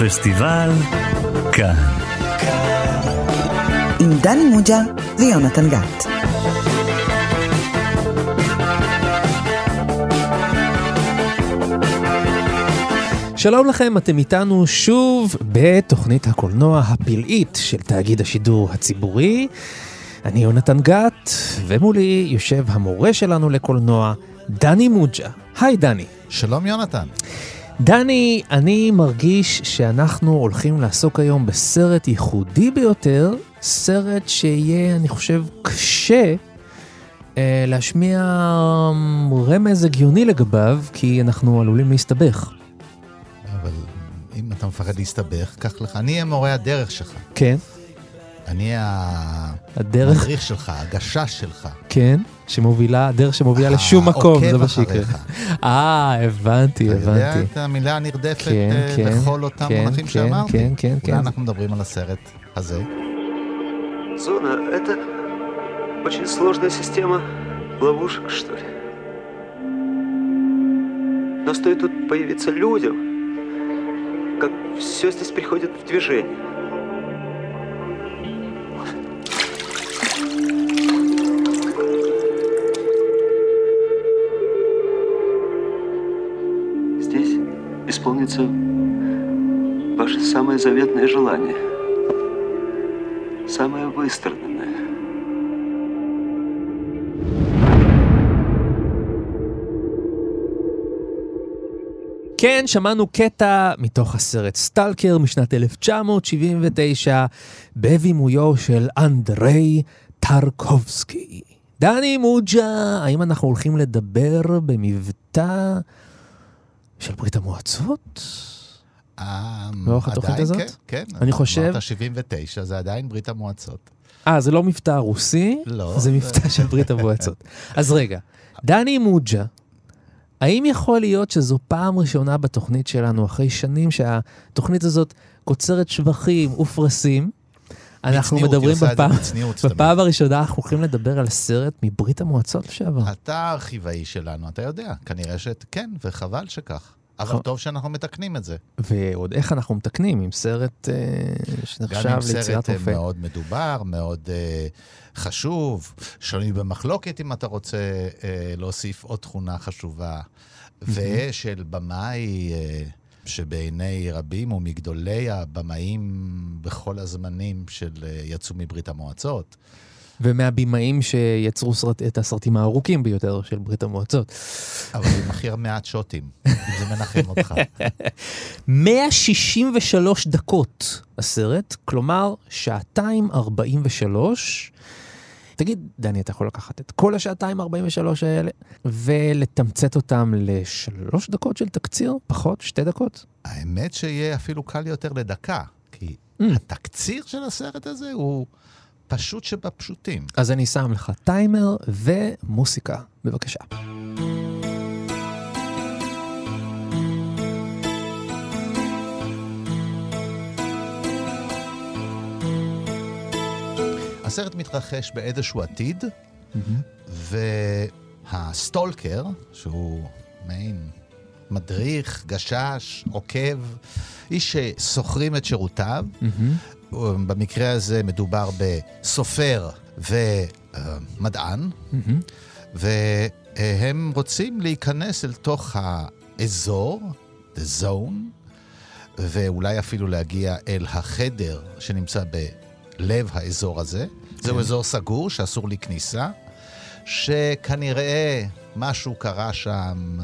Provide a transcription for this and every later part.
פסטיבל כאן. עם דני מוג'ה ויונתן גת. שלום לכם, אתם איתנו שוב בתוכנית הקולנוע הפלאית של תאגיד השידור הציבורי. אני יונתן גת, ומולי יושב המורה שלנו לקולנוע, דני מוג'ה. היי דני. שלום יונתן. דני, אני מרגיש שאנחנו הולכים לעסוק היום בסרט ייחודי ביותר, סרט שיהיה, אני חושב, קשה אה, להשמיע רמז הגיוני לגביו, כי אנחנו עלולים להסתבך. אבל אם אתה מפחד להסתבך, קח לך. אני אהיה מורה הדרך שלך. כן, אני הדרך, המדריך שלך, הגשש שלך. כן, שמובילה, הדרך שמובילה לשום מקום, זה מה שיקרה. העוקב אחריך. אה, הבנתי, אתה יודע הבנתי. את המילה הנרדפת כן, אה, כן, לכל אותם כן, מונחים כן, שאמרתי? כן, כן, כן. אולי אנחנו מדברים על הסרט הזה. Зона — это очень сложная система ловушек, что ли. Но стоит тут появиться людям, как все здесь приходит в движение. исполнится ваше самое заветное желание — самое выстраданное. כן, שמענו קטע מתוך הסרט סטלקר משנת 1979, בבימויו של אנדרי טרקובסקי. דני מוג'ה, האם אנחנו הולכים לדבר במבטא של ברית המועצות? אה, לאורך התוכנית עדיין, הזאת? כן, כן. אני חושב- אמרת 79, זה עדיין ברית המועצות. אה, זה לא מבטא רוסי, לא. זה מבטא של ברית המועצות. אז רגע, דני מוג'ה, האם יכול להיות שזו פעם ראשונה בתוכנית שלנו, אחרי שנים שהתוכנית הזאת קוצרת שבחים ופרסים, אנחנו בצניעות, מדברים בפעם, בצניעות. בפעם הראשונה אנחנו הולכים לדבר על סרט מברית המועצות לשעבר. אתה הארכיבאי שלנו, אתה יודע. כנראה שכן, וחבל שכך. אבל נכון. טוב שאנחנו מתקנים את זה. ועוד איך אנחנו מתקנים עם סרט אה, גם שנחשב עם ליצירת סרט אה, אופן. מאוד מדובר, מאוד אה, חשוב, שנוי במחלוקת, אם אתה רוצה אה, להוסיף עוד תכונה חשובה, ושל במאי אה, שבעיני רבים הוא מגדולי הבמאים בכל הזמנים של אה, יצאו מברית המועצות. ומהבימאים שיצרו סרט, את הסרטים הארוכים ביותר של ברית המועצות. אבל עם הכי מעט שוטים, אם זה מנחם אותך. 163 דקות הסרט, כלומר שעתיים 43. תגיד, דני, אתה יכול לקחת את כל השעתיים 43 האלה ולתמצת אותם לשלוש דקות של תקציר? פחות? שתי דקות? האמת שיהיה אפילו קל יותר לדקה, כי Mm. התקציר של הסרט הזה הוא פשוט שבפשוטים. אז אני שם לך טיימר ומוסיקה, בבקשה. הסרט מתרחש באיזשהו עתיד, והסטולקר, שהוא מעין מדריך, גשש, עוקב, איש ששוכרים את שירותיו, במקרה הזה מדובר בסופר ומדען, והם רוצים להיכנס אל תוך האזור, the zone, ואולי אפילו להגיע אל החדר שנמצא בלב האזור הזה. זהו אזור סגור שאסור לי כניסה, שכנראה משהו קרה שם,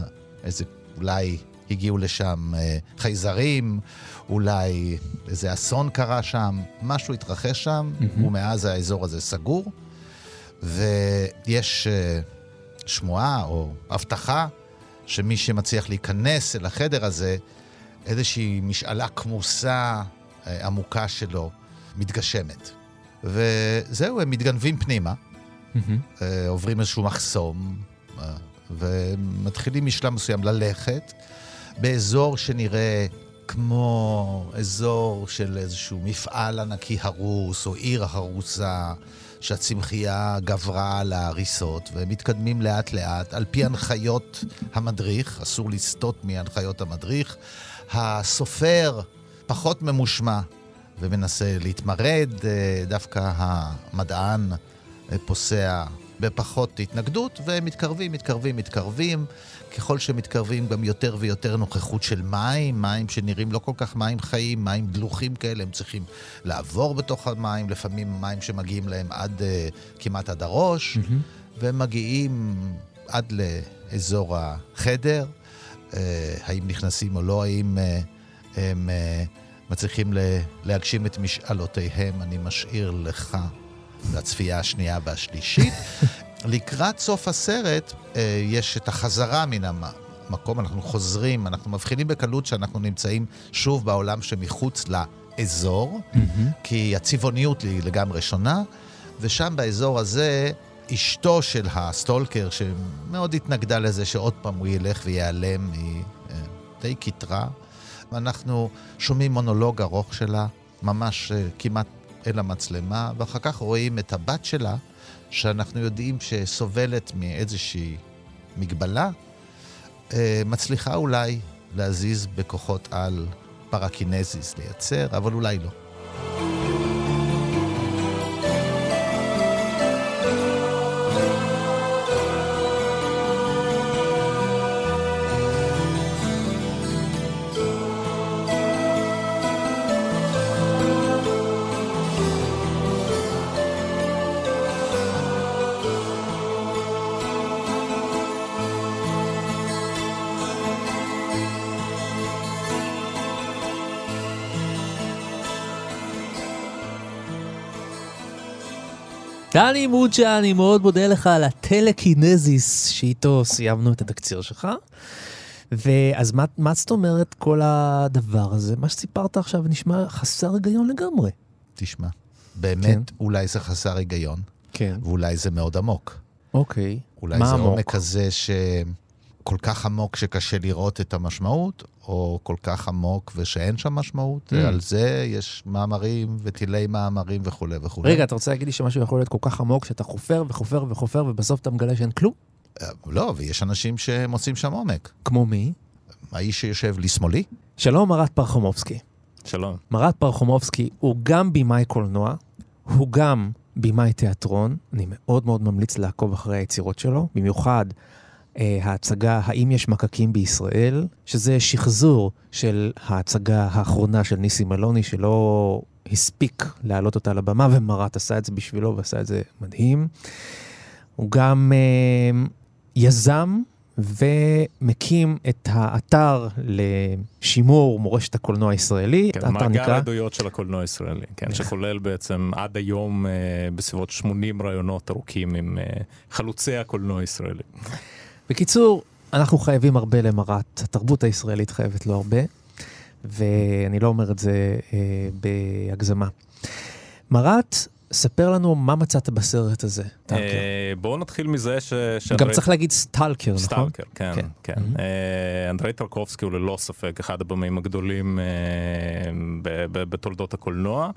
איזה, אולי הגיעו לשם אה, חייזרים, אולי איזה אסון קרה שם, משהו התרחש שם, ומאז האזור הזה סגור, ויש אה, שמועה או הבטחה שמי שמצליח להיכנס אל החדר הזה, איזושהי משאלה כמוסה אה, עמוקה שלו מתגשמת. וזהו, הם מתגנבים פנימה, אה, עוברים איזשהו מחסום, ומתחילים משלב מסוים ללכת באזור שנראה כמו אזור של איזשהו מפעל ענקי הרוס, או עיר הרוסה, שהצמחייה גברה על ההריסות, והם מתקדמים לאט-לאט, על פי הנחיות המדריך, אסור לסטות מהנחיות המדריך. הסופר פחות ממושמע ומנסה להתמרד, אה, דווקא המדען פוסע בפחות התנגדות, והם מתקרבים, מתקרבים, מתקרבים. ככל שמתקרבים גם יותר ויותר נוכחות של מים, מים שנראים לא כל כך מים חיים, מים דלוחים כאלה, הם צריכים לעבור בתוך המים, לפעמים מים שמגיעים להם עד uh, כמעט עד הראש, mm-hmm. והם מגיעים עד לאזור החדר. Uh, האם נכנסים או לא, האם uh, הם uh, מצליחים להגשים את משאלותיהם, אני משאיר לך לצפייה השנייה והשלישית. לקראת סוף הסרט אה, יש את החזרה מן המקום, אנחנו חוזרים, אנחנו מבחינים בקלות שאנחנו נמצאים שוב בעולם שמחוץ לאזור, mm-hmm. כי הצבעוניות היא לגמרי שונה, ושם באזור הזה אשתו של הסטולקר, שמאוד התנגדה לזה שעוד פעם הוא ילך וייעלם, היא אה, די קיטרה. ואנחנו שומעים מונולוג ארוך שלה, ממש אה, כמעט אל המצלמה, ואחר כך רואים את הבת שלה, שאנחנו יודעים שסובלת מאיזושהי מגבלה, אה, מצליחה אולי להזיז בכוחות על פרקינזיס, לייצר, אבל אולי לא. דני מוג'ה, אני מאוד מודה לך על הטלקינזיס שאיתו סיימנו את התקציר שלך. ואז מה, מה זאת אומרת כל הדבר הזה? מה שסיפרת עכשיו נשמע חסר היגיון לגמרי. תשמע, באמת כן. אולי זה חסר היגיון, כן. ואולי זה מאוד עמוק. אוקיי, אולי זה עמוק? עומק כזה שכל כך עמוק שקשה לראות את המשמעות, או כל כך עמוק ושאין שם משמעות. Mm. על זה יש מאמרים וטילי מאמרים וכולי וכולי. רגע, אתה רוצה להגיד לי שמשהו יכול להיות כל כך עמוק שאתה חופר וחופר וחופר ובסוף אתה מגלה שאין כלום? אה, לא, ויש אנשים שמוצאים שם עומק. כמו מי? האיש שיושב לשמאלי, שלום, מרת פרחומובסקי. שלום. מרת פרחומובסקי הוא גם במאי קולנוע, הוא גם במאי תיאטרון. אני מאוד מאוד ממליץ לעקוב אחרי היצירות שלו, במיוחד ההצגה "האם יש מקקים בישראל", שזה שחזור של ההצגה האחרונה של ניסים אלוני, שלא הספיק להעלות אותה על הבמה, ומרת עשה את זה בשבילו ועשה את זה מדהים. הוא גם אה, יזם ומקים את האתר לשימור מורשת הקולנוע הישראלי. כן, מאגר נקרא- עדויות של הקולנוע הישראלי, כן, שכולל בעצם עד היום אה, בסביבות 80 רעיונות ארוכים עם אה, חלוצי הקולנוע הישראלי. בקיצור, אנחנו חייבים הרבה למרת, התרבות הישראלית חייבת לו הרבה, ואני לא אומר את זה אה, בהגזמה. מרת, ספר לנו מה מצאת בסרט הזה. טלקר. אה, בואו נתחיל מזה ש... גם שאנדרי- צריך להגיד סטלקר, נכון? סטלקר, כן, כן. כן. Mhm. אה, אנדרי טרקובסקי הוא ללא ספק אחד הבמאים הגדולים אה, ב- ב- בתולדות הקולנוע.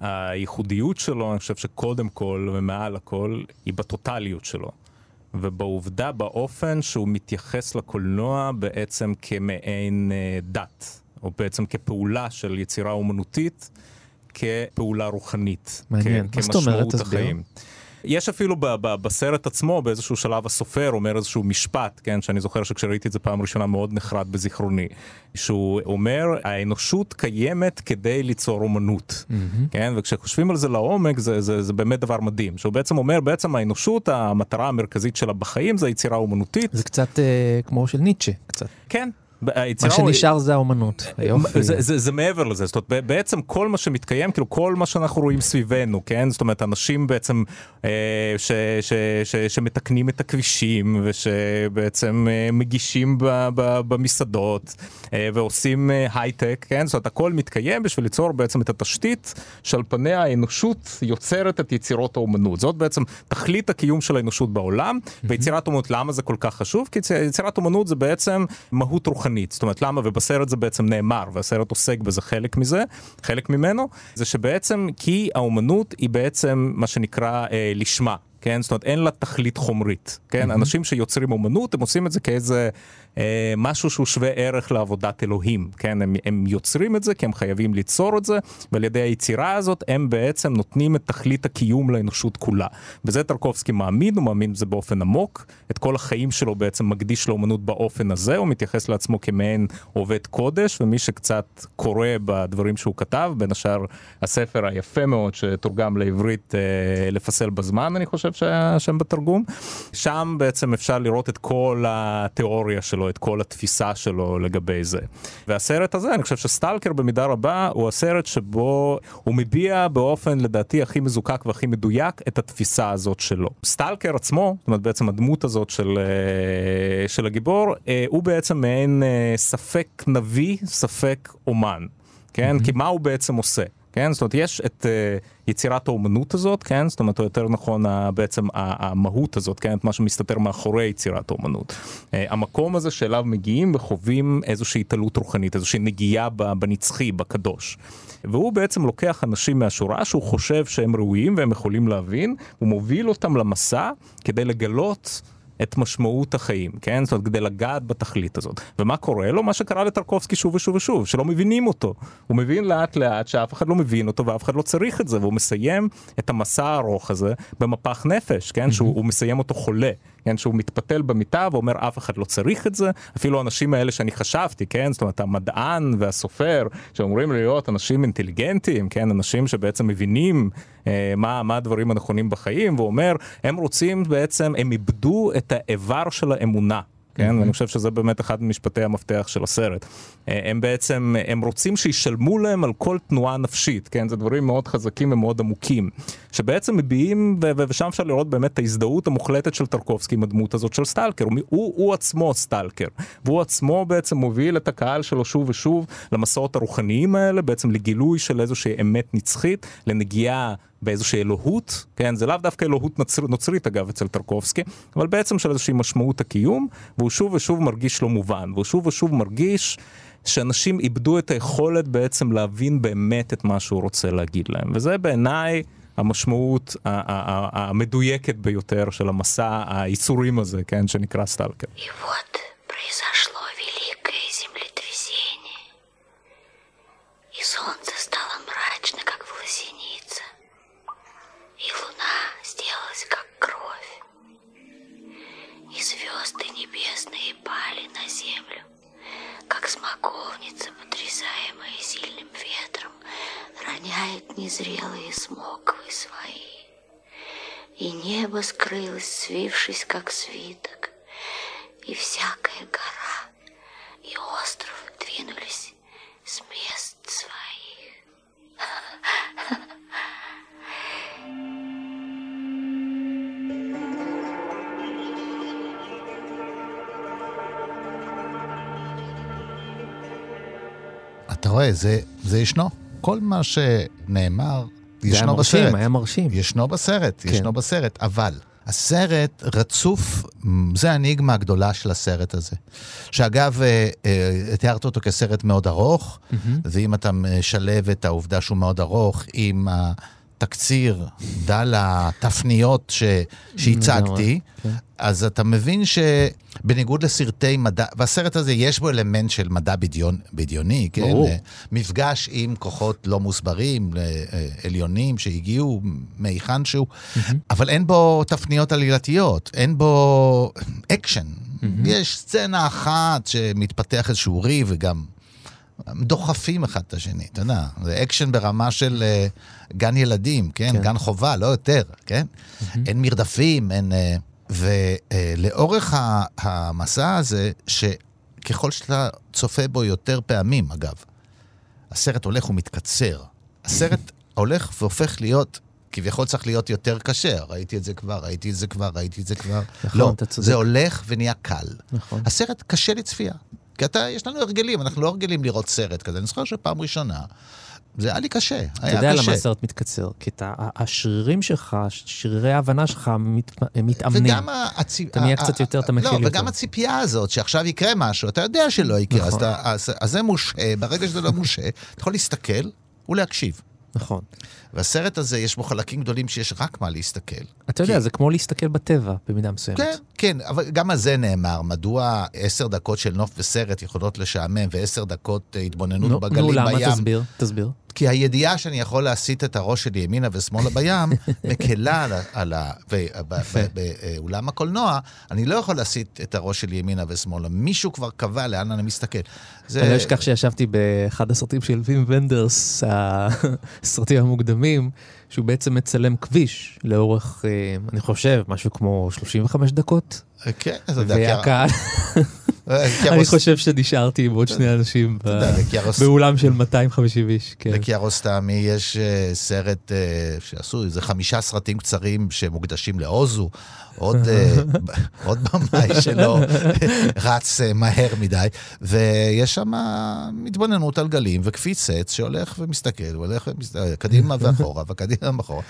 הייחודיות שלו, אני חושב שקודם כל ומעל הכל, היא בטוטליות שלו. ובעובדה, באופן שהוא מתייחס לקולנוע בעצם כמעין אה, דת, או בעצם כפעולה של יצירה אומנותית, כפעולה רוחנית. מעניין. כ- מה זאת אומרת? תסביר. יש אפילו ב- ב- בסרט עצמו, באיזשהו שלב הסופר אומר איזשהו משפט, כן, שאני זוכר שכשראיתי את זה פעם ראשונה מאוד נחרט בזיכרוני, שהוא אומר, האנושות קיימת כדי ליצור אומנות, כן, וכשחושבים על זה לעומק זה, זה, זה באמת דבר מדהים, שהוא בעצם אומר, בעצם האנושות, המטרה המרכזית שלה בחיים זה היצירה האומנותית, זה קצת אה, כמו של ניטשה, קצת. כן. מה היצירה- שנשאר זה האומנות. היופי. זה, זה, זה מעבר לזה, זאת אומרת, בעצם כל מה שמתקיים, כאילו כל מה שאנחנו רואים סביבנו, כן? זאת אומרת, אנשים בעצם אה, ש, ש, ש, שמתקנים את הכבישים ושבעצם אה, מגישים ב, ב, במסעדות אה, ועושים אה, הייטק, כן? זאת אומרת, הכל מתקיים בשביל ליצור בעצם את התשתית שעל פניה האנושות יוצרת את יצירות האומנות. זאת בעצם תכלית הקיום של האנושות בעולם, ויצירת אומנות, למה זה כל כך חשוב? כי יצ- יצירת אומנות זה בעצם מהות רוחנית. זאת אומרת, למה? ובסרט זה בעצם נאמר, והסרט עוסק בזה חלק מזה, חלק ממנו, זה שבעצם כי האומנות היא בעצם מה שנקרא אה, לשמה. כן, זאת אומרת אין לה תכלית חומרית, כן, mm-hmm. אנשים שיוצרים אומנות הם עושים את זה כאיזה משהו שהוא שווה ערך לעבודת אלוהים, כן? הם, הם יוצרים את זה כי הם חייבים ליצור את זה, ועל ידי היצירה הזאת הם בעצם נותנים את תכלית הקיום לאנושות כולה. וזה טרקובסקי מאמין, הוא מאמין בזה באופן עמוק, את כל החיים שלו בעצם מקדיש לאומנות באופן הזה, הוא מתייחס לעצמו כמעין עובד קודש, ומי שקצת קורא בדברים שהוא כתב, בין השאר הספר היפה מאוד שתורגם לעברית אה, לפסל בזמן, אני חושב שהיה השם בתרגום, שם בעצם אפשר לראות את כל התיאוריה שלו, את כל התפיסה שלו לגבי זה. והסרט הזה, אני חושב שסטלקר במידה רבה הוא הסרט שבו הוא מביע באופן לדעתי הכי מזוקק והכי מדויק את התפיסה הזאת שלו. סטלקר עצמו, זאת אומרת בעצם הדמות הזאת של, אה, של הגיבור, אה, הוא בעצם מעין אה, ספק נביא, ספק אומן. כן? Mm-hmm. כי מה הוא בעצם עושה? כן? זאת אומרת, יש את uh, יצירת האומנות הזאת, כן? זאת אומרת, או יותר נכון, uh, בעצם המהות הזאת, כן? את מה שמסתתר מאחורי יצירת האומנות. Uh, המקום הזה שאליו מגיעים וחווים איזושהי התעלות רוחנית, איזושהי נגיעה בנצחי, בקדוש. והוא בעצם לוקח אנשים מהשורה שהוא חושב שהם ראויים והם יכולים להבין, הוא מוביל אותם למסע כדי לגלות את משמעות החיים, כן? זאת אומרת, כדי לגעת בתכלית הזאת. ומה קורה לו? מה שקרה לטרקובסקי שוב ושוב ושוב, שלא מבינים אותו. הוא מבין לאט לאט שאף אחד לא מבין אותו ואף אחד לא צריך את זה, והוא מסיים את המסע הארוך הזה במפח נפש, כן? Mm-hmm. שהוא מסיים אותו חולה. כן, שהוא מתפתל במיטה ואומר אף אחד לא צריך את זה, אפילו האנשים האלה שאני חשבתי, כן, זאת אומרת המדען והסופר, שאומרים להיות אנשים אינטליגנטים, כן, אנשים שבעצם מבינים אה, מה, מה הדברים הנכונים בחיים, והוא אומר, הם רוצים בעצם, הם איבדו את האיבר של האמונה. כן, ואני חושב שזה באמת אחד ממשפטי המפתח של הסרט. אה, הם בעצם, הם רוצים שישלמו להם על כל תנועה נפשית, כן, זה דברים מאוד חזקים ומאוד עמוקים, שבעצם מביעים, ושם אפשר לראות באמת את ההזדהות המוחלטת של טרקובסקי עם הדמות הזאת של סטלקר, הוא, הוא, הוא עצמו סטלקר, והוא עצמו בעצם מוביל את הקהל שלו שוב ושוב למסעות הרוחניים האלה, בעצם לגילוי של איזושהי אמת נצחית, לנגיעה באיזושהי אלוהות, כן, זה לאו דווקא אלוהות נוצר, נוצרית אגב אצל טרקובסקי, אבל בעצם של איזושהי משמעות הקיום, והוא שוב ושוב מרגיש לא מובן, והוא שוב ושוב מרגיש שאנשים איבדו את היכולת בעצם להבין באמת את מה שהוא רוצה להגיד להם, וזה בעיניי המשמעות המדויקת ביותר של המסע הייסורים הזה, כן, שנקרא סטלקר. солнце Как смоковница, потрясаемая сильным ветром, роняет незрелые смоквы свои. И небо скрылось, свившись, как свиток, и всякая гора и остров двинулись с мест רואה, זה, זה ישנו. כל מה שנאמר, ישנו היה מרשים, בסרט. היה מרשים. ישנו בסרט, כן. ישנו בסרט, אבל הסרט רצוף, זה האניגמה הגדולה של הסרט הזה. שאגב, אה, אה, תיארת אותו כסרט מאוד ארוך, ואם אתה משלב את העובדה שהוא מאוד ארוך עם התקציר דל התפניות ש, שהצגתי, כן. אז אתה מבין שבניגוד לסרטי מדע, והסרט הזה יש בו אלמנט של מדע בדיון, בדיוני, כן? ברור. מפגש עם כוחות לא מוסברים, אה, עליונים שהגיעו מהיכן שהוא, אבל אין בו תפניות עלילתיות, אין בו אקשן. יש סצנה אחת שמתפתח איזשהו ריב וגם דוחפים אחד את השני, אתה יודע, זה אקשן ברמה של אה, גן ילדים, כן? כן. גן חובה, לא יותר, כן? אין מרדפים, אין... אה, ולאורך ה- המסע הזה, שככל שאתה צופה בו יותר פעמים, אגב, הסרט הולך ומתקצר. הסרט הולך והופך להיות, כביכול צריך להיות יותר קשה. ראיתי את זה כבר, ראיתי את זה כבר, ראיתי את זה כבר. נכון, לא, אתה צודק. זה הולך ונהיה קל. נכון. הסרט קשה לצפייה. כי אתה, יש לנו הרגלים, אנחנו לא הרגלים לראות סרט כזה. אני זוכר שפעם ראשונה, זה היה לי קשה, היה אתה יודע קשה. למה הסרט מתקצר? כי אתה, השרירים שלך, שרירי ההבנה שלך מת, מתאמנים. וגם הציפ... אתה נהיה קצת יותר, אתה מכיל לא, יותר. וגם הציפייה הזאת, שעכשיו יקרה משהו, אתה יודע שלא יקרה, אז, נכון. אתה, אז, אז זה מושהה, ברגע שזה לא מושהה, אתה יכול להסתכל ולהקשיב. נכון. והסרט הזה, יש בו חלקים גדולים שיש רק מה להסתכל. אתה יודע, כי- זה כמו להסתכל בטבע, במידה מסוימת. כן, כן, אבל גם על זה נאמר, מדוע עשר דקות של נוף וסרט יכולות לשעמם ועשר דקות אה, התבוננות נו, בגלים נו, למה? בים? תסביר, תסביר. כי הידיעה שאני יכול להסיט את הראש שלי ימינה ושמאלה בים, מקלה על. על ה באולם הקולנוע, אני לא יכול להסיט את הראש שלי ימינה ושמאלה. מישהו כבר קבע לאן אני מסתכל. זה... אני לא אשכח שישבתי באחד הסרטים של וים ונדרס, הסרטים המוקדמים, שהוא בעצם מצלם כביש לאורך, אה, אני חושב, משהו כמו 35 דקות, כן, אתה יודע, והקהל, אה, אני חושב שנשארתי עם עוד שני אנשים באולם של 250 איש, כן. לקיארוסטמי יש אה, סרט אה, שעשו, איזה חמישה סרטים קצרים שמוקדשים לאוזו. עוד, במאי שלו רץ מהר מדי, ויש שם התבוננות על גלים וקפיץ עץ שהולך ומסתכל, הולך ומסתכל, קדימה ואחורה, וקדימה ואחורה.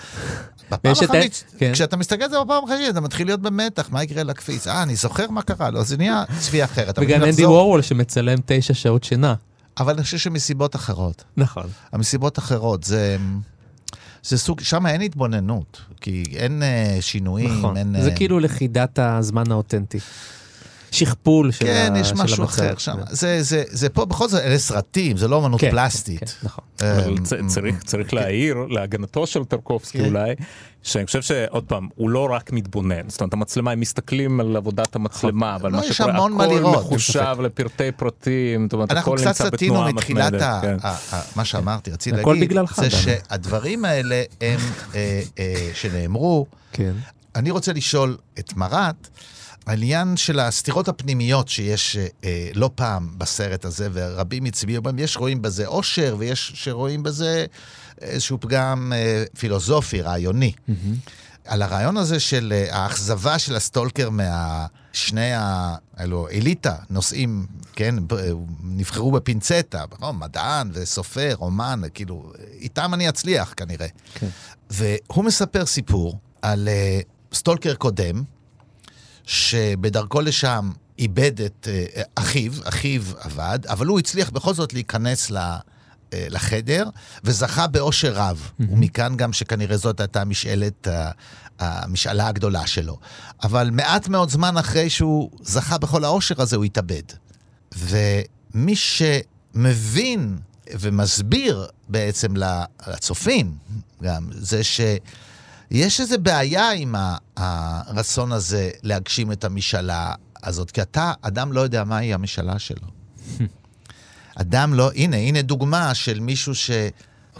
בפעם החמישית, כן. כשאתה מסתכל על זה בפעם החמישית, אתה מתחיל להיות במתח, מה יקרה לקפיץ? אה, אני זוכר מה קרה לו, זה נהיה צבי אחרת. וגם אנדי לחזור. וורול שמצלם תשע שעות שינה. אבל אני חושב שמסיבות אחרות. נכון. המסיבות אחרות, זה, זה סוג, שם אין התבוננות, כי אין אה, שינויים, נכון. אין... זה אה, כאילו לכידת הזמן האותנטי. שכפול של כן, ה- יש משהו המצב. אחר שם. זה, זה, זה פה, בכל זאת, אלה סרטים, זה לא אמנות כן, פלסטית. כן, נכון. צריך, צריך להעיר להגנתו של טרקובסקי כן. אולי, שאני חושב שעוד פעם, הוא לא רק מתבונן, זאת אומרת המצלמה, הם מסתכלים על עבודת המצלמה, אבל לא, מה יש שקורה, הכל מחושב לפרטי פרטים, זאת אומרת, אנחנו הכל קצת נמצא סטינו בתנועה מתחילת מתמדת. ה, כן. ה, ה, מה שאמרתי, רציתי להגיד, זה. שהדברים האלה הם, אה, אה, שנאמרו, כן. אני רוצה לשאול את מרת, העניין של הסתירות הפנימיות שיש אה, אה, לא פעם בסרט הזה, ורבים הצביעו בהם, יש רואים בזה אושר, ויש שרואים בזה איזשהו פגם אה, פילוסופי, רעיוני. על הרעיון הזה של אה, האכזבה של הסטולקר מהשני ה... אלו, אליטה, נושאים, כן, ב- נבחרו בפינצטה, נכון? מדען וסופר, אומן, כאילו, איתם אני אצליח כנראה. כן. והוא מספר סיפור על אה, סטולקר קודם, שבדרכו לשם איבד את אה, אחיו, אחיו עבד, אבל הוא הצליח בכל זאת להיכנס ל... אה, לחדר, וזכה באושר רב. ומכאן גם שכנראה זאת הייתה משאלת, ה- המשאלה הגדולה שלו. אבל מעט מאוד זמן אחרי שהוא זכה בכל האושר הזה, הוא התאבד. ומי שמבין ומסביר בעצם לצופים גם, זה שיש איזו בעיה עם הרצון הזה להגשים את המשאלה הזאת, כי אתה, אדם לא יודע מהי המשאלה שלו. אדם לא, הנה, הנה דוגמה של מישהו ש...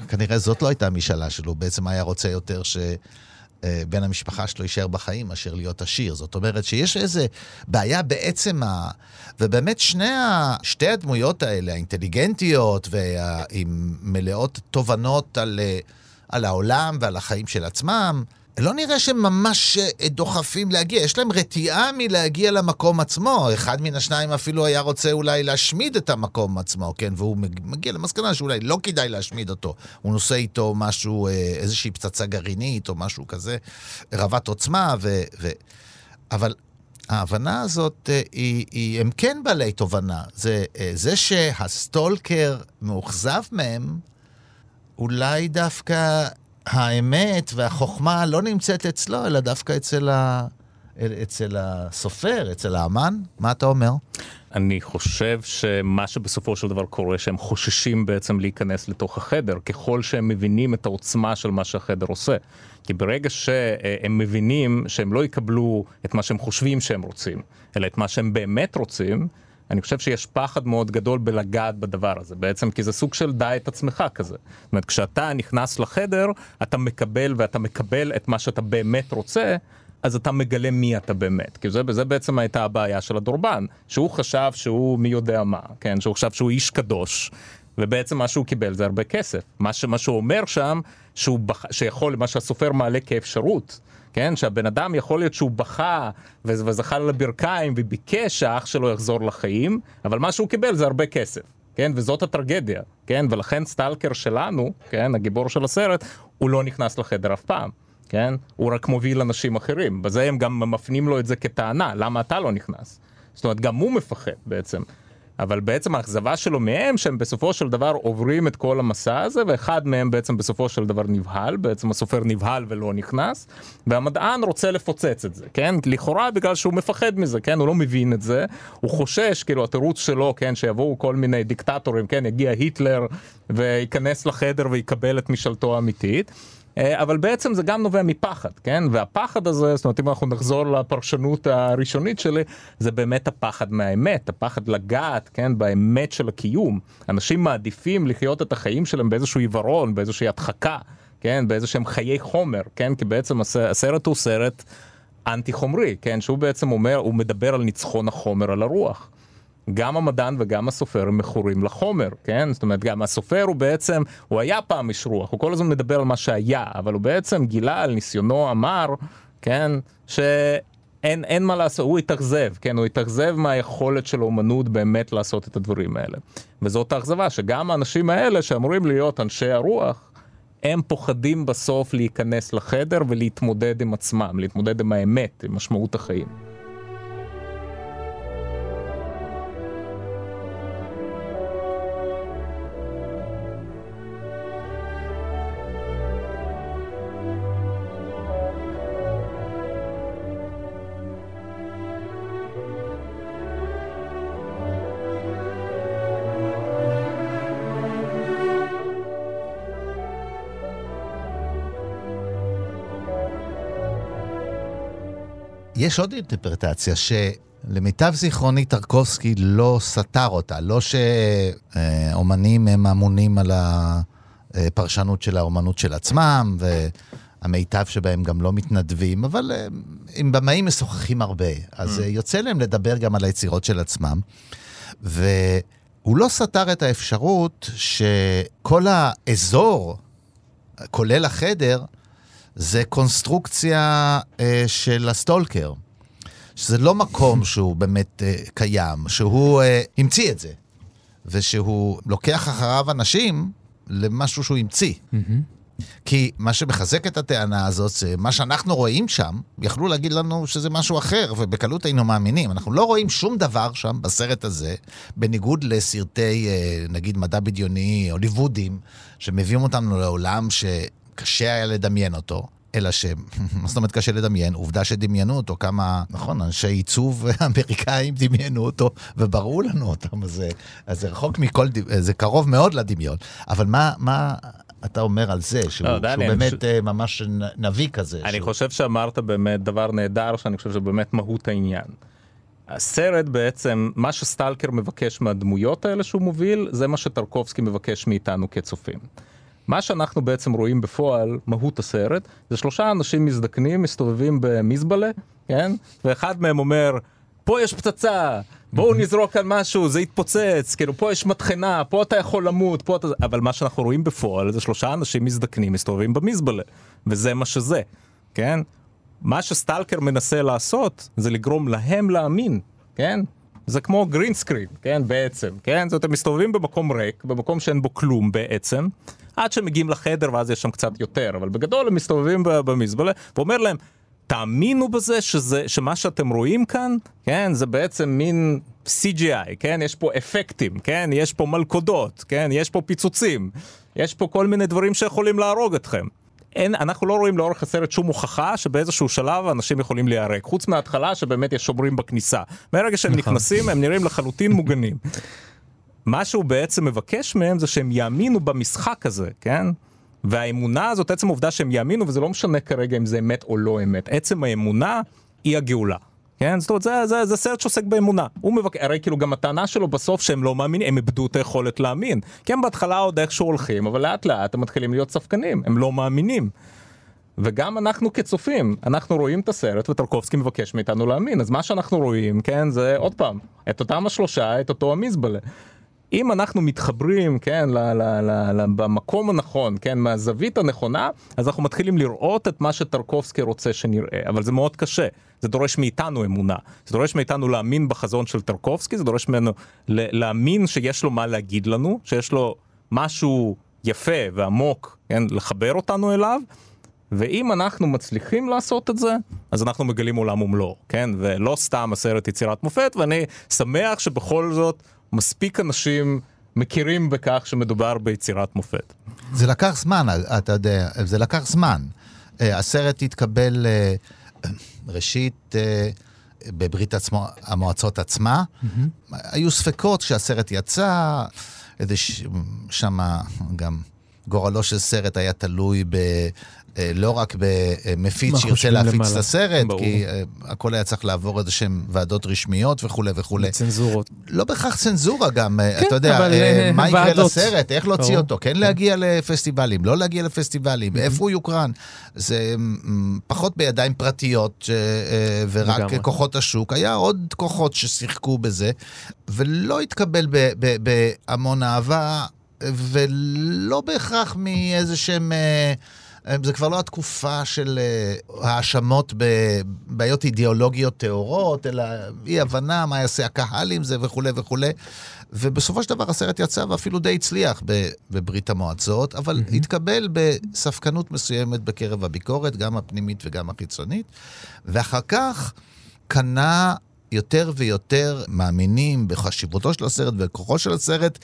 כנראה זאת לא הייתה המשאלה שלו, בעצם היה רוצה יותר שבן המשפחה שלו יישאר בחיים מאשר להיות עשיר. זאת אומרת שיש איזו בעיה בעצם ה... ובאמת שני ה... שתי הדמויות האלה, האינטליגנטיות ועם מלאות תובנות על, אה, על העולם ועל החיים של עצמם, לא נראה שהם ממש אה, דוחפים להגיע, יש להם רתיעה מלהגיע למקום עצמו. אחד מן השניים אפילו היה רוצה אולי להשמיד את המקום עצמו, כן? והוא מג- מגיע למסקנה שאולי לא כדאי להשמיד אותו. הוא נושא איתו משהו, אה, איזושהי פצצה גרעינית או משהו כזה, רבת עוצמה, ו... ו... אבל ההבנה הזאת, אה, היא, היא, הם כן בעלי תובנה. זה, זה שהסטולקר מאוכזב מהם, אולי דווקא האמת והחוכמה לא נמצאת אצלו, אלא דווקא אצל, ה... אצל הסופר, אצל האמן. מה אתה אומר? אני חושב שמה שבסופו של דבר קורה, שהם חוששים בעצם להיכנס לתוך החדר, ככל שהם מבינים את העוצמה של מה שהחדר עושה. כי ברגע שהם מבינים שהם לא יקבלו את מה שהם חושבים שהם רוצים, אלא את מה שהם באמת רוצים, אני חושב שיש פחד מאוד גדול בלגעת בדבר הזה, בעצם כי זה סוג של דע את עצמך כזה. זאת אומרת, כשאתה נכנס לחדר, אתה מקבל ואתה מקבל את מה שאתה באמת רוצה, אז אתה מגלה מי אתה באמת. כי זה, זה בעצם הייתה הבעיה של הדורבן, שהוא חשב שהוא מי יודע מה, כן? שהוא חשב שהוא איש קדוש, ובעצם מה שהוא קיבל זה הרבה כסף. מה, ש, מה שהוא אומר שם, שהוא בח, שיכול, מה שהסופר מעלה כאפשרות. כן, שהבן אדם יכול להיות שהוא בכה וזכה על הברכיים וביקש שהאח שלו יחזור לחיים, אבל מה שהוא קיבל זה הרבה כסף, כן, וזאת הטרגדיה, כן, ולכן סטלקר שלנו, כן, הגיבור של הסרט, הוא לא נכנס לחדר אף פעם, כן, הוא רק מוביל אנשים אחרים, בזה הם גם מפנים לו את זה כטענה, למה אתה לא נכנס? זאת אומרת, גם הוא מפחד בעצם. אבל בעצם האכזבה שלו מהם שהם בסופו של דבר עוברים את כל המסע הזה ואחד מהם בעצם בסופו של דבר נבהל, בעצם הסופר נבהל ולא נכנס והמדען רוצה לפוצץ את זה, כן? לכאורה בגלל שהוא מפחד מזה, כן? הוא לא מבין את זה, הוא חושש, כאילו התירוץ שלו, כן? שיבואו כל מיני דיקטטורים, כן? יגיע היטלר וייכנס לחדר ויקבל את משאלתו האמיתית. אה, אבל בעצם זה גם נובע מפחד, כן? והפחד הזה, זאת אומרת אם אנחנו נחזור לפרשנות הראשונית שלי, זה באמת הפחד מהאמת, הפחד לגעת, כן? באמת של הקיום. אנשים מעדיפים לחיות את החיים שלהם באיזשהו עיוורון, באיזושהי הדחקה, כן? באיזה שהם חיי חומר, כן? כי בעצם הסרט הוא סרט אנטי חומרי, כן? שהוא בעצם אומר, הוא מדבר על ניצחון החומר על הרוח. גם המדען וגם הסופר הם מכורים לחומר, כן? זאת אומרת, גם הסופר הוא בעצם, הוא היה פעם איש רוח, הוא כל הזמן מדבר על מה שהיה, אבל הוא בעצם גילה על ניסיונו המר, כן? שאין אין מה לעשות, הוא התאכזב, כן? הוא התאכזב מהיכולת של האומנות באמת לעשות את הדברים האלה. וזאת האכזבה, שגם האנשים האלה שאמורים להיות אנשי הרוח, הם פוחדים בסוף להיכנס לחדר ולהתמודד עם עצמם, להתמודד עם האמת, עם משמעות החיים. יש עוד אינטרפרטציה שלמיטב זיכרוני טרקובסקי לא סתר אותה, לא שאומנים הם אמונים על הפרשנות של האומנות של עצמם, והמיטב שבהם גם לא מתנדבים, אבל עם במאים משוחחים הרבה, אז mm. יוצא להם לדבר גם על היצירות של עצמם. והוא לא סתר את האפשרות שכל האזור, כולל החדר, זה קונסטרוקציה אה, של הסטולקר. שזה לא מקום שהוא באמת אה, קיים, שהוא אה, המציא את זה, ושהוא לוקח אחריו אנשים למשהו שהוא המציא. כי מה שמחזק את הטענה הזאת זה מה שאנחנו רואים שם, יכלו להגיד לנו שזה משהו אחר, ובקלות היינו מאמינים. אנחנו לא רואים שום דבר שם, בסרט הזה, בניגוד לסרטי, אה, נגיד, מדע בדיוני, הוליוודים, שמביאים אותנו לעולם ש... קשה היה לדמיין אותו. אלא ש... מה זאת אומרת קשה לדמיין? עובדה שדמיינו אותו, כמה, נכון, אנשי עיצוב אמריקאים דמיינו אותו, ובראו לנו אותם, אז זה, אז זה רחוק מכל, זה קרוב מאוד לדמיון. אבל מה, מה אתה אומר על זה, שהוא, לא, דני, שהוא באמת ש... אה, ממש נביא כזה? אני שהוא... חושב שאמרת באמת דבר נהדר, שאני חושב שבאמת מהות העניין. הסרט בעצם, מה שסטלקר מבקש מהדמויות האלה שהוא מוביל, זה מה שטרקובסקי מבקש מאיתנו כצופים. מה שאנחנו בעצם רואים בפועל, מהות הסרט, זה שלושה אנשים מזדקנים מסתובבים במזבלה, כן? ואחד מהם אומר, פה יש פצצה, בואו נזרוק על משהו, זה יתפוצץ, כאילו פה יש מטחנה, פה אתה יכול למות, פה אתה... אבל מה שאנחנו רואים בפועל זה שלושה אנשים מזדקנים מסתובבים במזבלה, וזה מה שזה, כן? מה שסטלקר מנסה לעשות זה לגרום להם להאמין, כן? זה כמו גרין סקרין, כן, בעצם, כן? זאת אומרת, הם מסתובבים במקום ריק, במקום שאין בו כלום בעצם, עד שמגיעים לחדר ואז יש שם קצת יותר, אבל בגדול הם מסתובבים במזבלה, ואומר להם, תאמינו בזה שזה, שמה שאתם רואים כאן, כן, זה בעצם מין CGI, כן, יש פה אפקטים, כן, יש פה מלכודות, כן, יש פה פיצוצים, יש פה כל מיני דברים שיכולים להרוג אתכם. אין, אנחנו לא רואים לאורך הסרט שום הוכחה שבאיזשהו שלב אנשים יכולים להיהרג, חוץ מההתחלה שבאמת יש שומרים בכניסה. מהרגע שהם נכון. נכנסים הם נראים לחלוטין מוגנים. מה שהוא בעצם מבקש מהם זה שהם יאמינו במשחק הזה, כן? והאמונה הזאת, עצם העובדה שהם יאמינו, וזה לא משנה כרגע אם זה אמת או לא אמת, עצם האמונה היא הגאולה. כן? זאת אומרת, זה, זה, זה סרט שעוסק באמונה. הוא מבק... הרי כאילו גם הטענה שלו בסוף שהם לא מאמינים, הם איבדו את היכולת להאמין. כי הם בהתחלה עוד איכשהו הולכים, אבל לאט לאט הם מתחילים להיות ספקנים, הם לא מאמינים. וגם אנחנו כצופים, אנחנו רואים את הסרט וטרקובסקי מבקש מאיתנו להאמין, אז מה שאנחנו רואים, כן, זה עוד פעם, את אותם השלושה, את אותו המזבלה. אם אנחנו מתחברים, כן, ל, ל, ל, ל, במקום הנכון, כן, מהזווית הנכונה, אז אנחנו מתחילים לראות את מה שטרקובסקי רוצה שנראה, אבל זה מאוד קשה. זה דורש מאיתנו אמונה, זה דורש מאיתנו להאמין בחזון של טרקובסקי, זה דורש ממנו להאמין שיש לו מה להגיד לנו, שיש לו משהו יפה ועמוק, כן, לחבר אותנו אליו, ואם אנחנו מצליחים לעשות את זה, אז אנחנו מגלים עולם ומלואו, כן? ולא סתם הסרט יצירת מופת, ואני שמח שבכל זאת מספיק אנשים מכירים בכך שמדובר ביצירת מופת. זה לקח זמן, אתה יודע, זה לקח זמן. אה, הסרט התקבל אה, ראשית אה, בברית עצמו, המועצות עצמה. היו ספקות כשהסרט יצא, איזה ש- שמה גם גורלו של סרט היה תלוי ב... אה, לא רק במפיץ שירצה להפיץ את למעלה. הסרט, ברור. כי אה, הכל היה צריך לעבור איזה שהן ועדות רשמיות וכולי וכולי. צנזורות. לא בהכרח צנזורה גם, אה, כן, אתה יודע, אבל, מה יקרה ועדות. לסרט, איך להוציא ברור. אותו, כן להגיע לפסטיבלים, לא להגיע לפסטיבלים, איפה הוא יוקרן. זה פחות בידיים פרטיות, ורק לגמרי. כוחות השוק. היה עוד כוחות ששיחקו בזה, ולא התקבל ב- ב- בהמון אהבה, ולא בהכרח מאיזה שהם... אה, זה כבר לא התקופה של אה, האשמות בבעיות אידיאולוגיות טהורות, אלא אי הבנה מה יעשה הקהל עם זה וכולי וכולי. ובסופו של דבר הסרט יצא ואפילו די הצליח בברית המועצות, אבל mm-hmm. התקבל בספקנות מסוימת בקרב הביקורת, גם הפנימית וגם החיצונית, ואחר כך קנה יותר ויותר מאמינים בחשיבותו של הסרט ובכוחו של הסרט,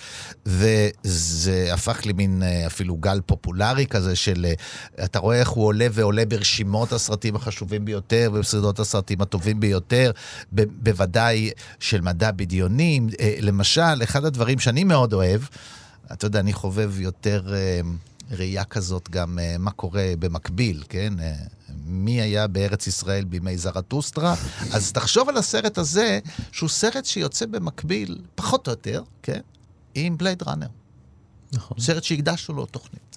וזה הפך למין אה, אפילו גל פופולרי כזה של, אה, אתה רואה איך הוא עולה ועולה ברשימות הסרטים החשובים ביותר, ובסרטות הסרטים הטובים ביותר, ב- בוודאי של מדע בדיוני. אה, למשל, אחד הדברים שאני מאוד אוהב, אתה יודע, אני חובב יותר ראייה כזאת גם אה, מה קורה במקביל, כן? אה, מי היה בארץ ישראל בימי זרטוסטרה? אז תחשוב על הסרט הזה, שהוא סרט שיוצא במקביל, פחות או יותר, כן? עם בלייד ראנר. נכון, סרט שהקדשנו לו תוכנית.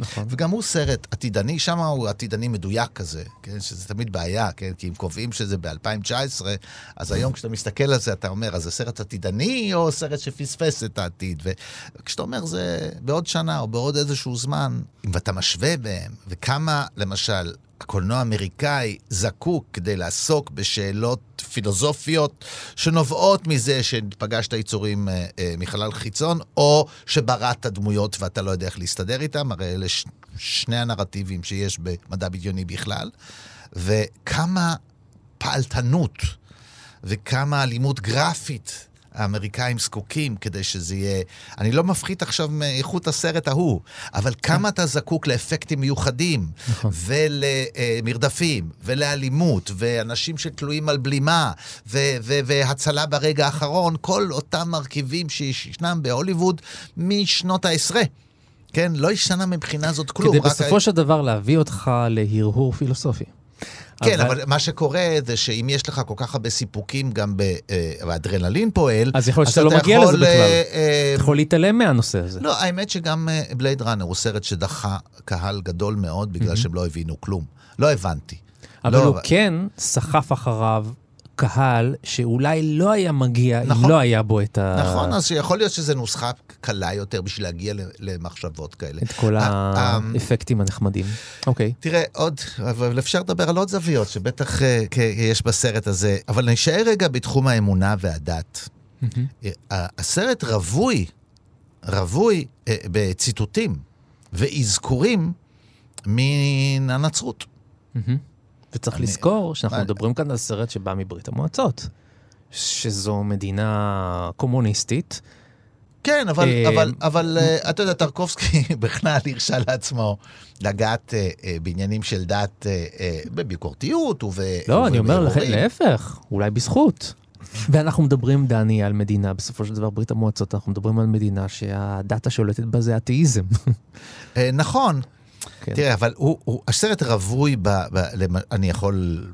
נכון. וגם הוא סרט עתידני, שם הוא עתידני מדויק כזה, כן? שזה תמיד בעיה, כן? כי אם קובעים שזה ב-2019, אז היום כשאתה מסתכל על זה, אתה אומר, אז זה סרט עתידני או סרט שפספס את העתיד? וכשאתה אומר, זה בעוד שנה או בעוד איזשהו זמן, אם אתה משווה בהם, וכמה, למשל, הקולנוע האמריקאי זקוק כדי לעסוק בשאלות פילוסופיות שנובעות מזה שפגשת יצורים אה, אה, מחלל חיצון, או שבראת דמויות ואתה לא יודע איך להסתדר איתם, הרי אלה ש- שני הנרטיבים שיש במדע בדיוני בכלל, וכמה פעלתנות וכמה אלימות גרפית האמריקאים זקוקים כדי שזה יהיה... אני לא מפחית עכשיו מאיכות הסרט ההוא, אבל כמה אתה זקוק לאפקטים מיוחדים, ולמרדפים, ולאלימות, ואנשים שתלויים על בלימה, ו- ו- והצלה ברגע האחרון, כל אותם מרכיבים שישנם בהוליווד משנות העשרה. כן, לא השתנה מבחינה זאת כלום. כדי רק בסופו של דבר להביא אותך להרהור פילוסופי. כן, אבל מה שקורה זה שאם יש לך כל כך הרבה סיפוקים גם ב... אה, והאדרנלין פועל, אז יכול להיות שאתה אתה לא מגיע לזה בכלל. אה, אה, אתה יכול להתעלם מהנושא הזה. לא, האמת שגם בלייד ראנר הוא סרט שדחה קהל גדול מאוד בגלל שהם לא הבינו כלום. לא הבנתי. אבל לא, הוא כן סחף אחריו קהל שאולי לא היה מגיע אם נכון. לא היה בו את ה... נכון, אז יכול להיות שזו נוסחה קלה יותר בשביל להגיע למחשבות כאלה. את כל ה- ה- האפקטים הנחמדים. אוקיי. תראה, עוד, אבל אפשר לדבר על עוד זוויות שבטח אה, יש בסרט הזה, אבל נשאר רגע בתחום האמונה והדת. אה, הסרט רווי, רווי אה, בציטוטים ואזכורים מן הנצרות. וצריך אני- לזכור שאנחנו אני- מדברים כאן על סרט שבא מברית המועצות, שזו מדינה קומוניסטית. כן, אבל, אה, אבל, אבל אה, אתה יודע, טרקובסקי בכלל הרשה לעצמו לגעת אה, בעניינים של דת בביקורתיות וב... לא, אני אומר לכ- ובערעורים. להפך, אולי בזכות. ואנחנו מדברים, דני, על מדינה, בסופו של דבר ברית המועצות, אנחנו מדברים על מדינה שהדת השולטת בה זה אתאיזם. נכון. כן. תראה, אבל הוא, הוא, הסרט רווי, ב, ב, למ, אני יכול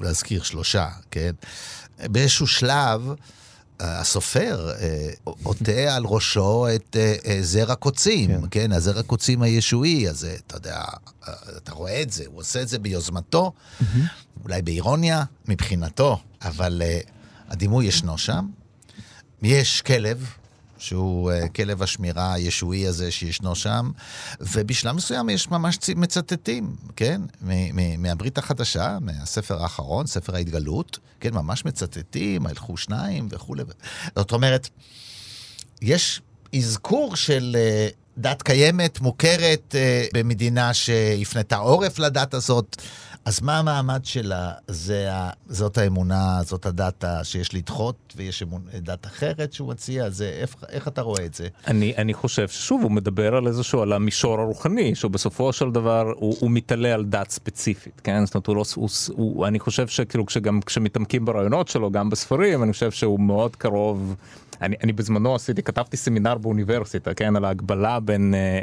להזכיר שלושה, כן? באיזשהו שלב, אה, הסופר אה, עוטה על ראשו את אה, זר הקוצים, כן. כן? הזר הקוצים הישועי, אז אה, אתה יודע, אתה רואה את זה, הוא עושה את זה ביוזמתו, אולי באירוניה מבחינתו, אבל הדימוי ישנו שם. יש כלב, שהוא uh, כלב השמירה הישועי הזה שישנו שם, ובשלב מסוים יש ממש מצטטים, כן? מהברית החדשה, מהספר האחרון, ספר ההתגלות, כן? ממש מצטטים, הלכו שניים וכולי. זאת אומרת, יש אזכור של uh, דת קיימת, מוכרת uh, במדינה שהפנתה עורף לדת הזאת, אז מה המעמד שלה? זה. זאת האמונה, זאת הדאטה שיש לדחות, ויש אמונ... דת אחרת שהוא מציע? זה... איך, איך אתה רואה את זה? אני, אני חושב ששוב, הוא מדבר על איזשהו, על המישור הרוחני, שהוא בסופו של דבר, הוא, הוא מתעלה על דת ספציפית, כן? זאת אומרת, הוא לא, הוא, הוא, אני חושב שכאילו, כשגם, כשמתעמקים ברעיונות שלו, גם בספרים, אני חושב שהוא מאוד קרוב. אני, אני בזמנו עשיתי, כתבתי סמינר באוניברסיטה, כן? על ההגבלה בין... אה,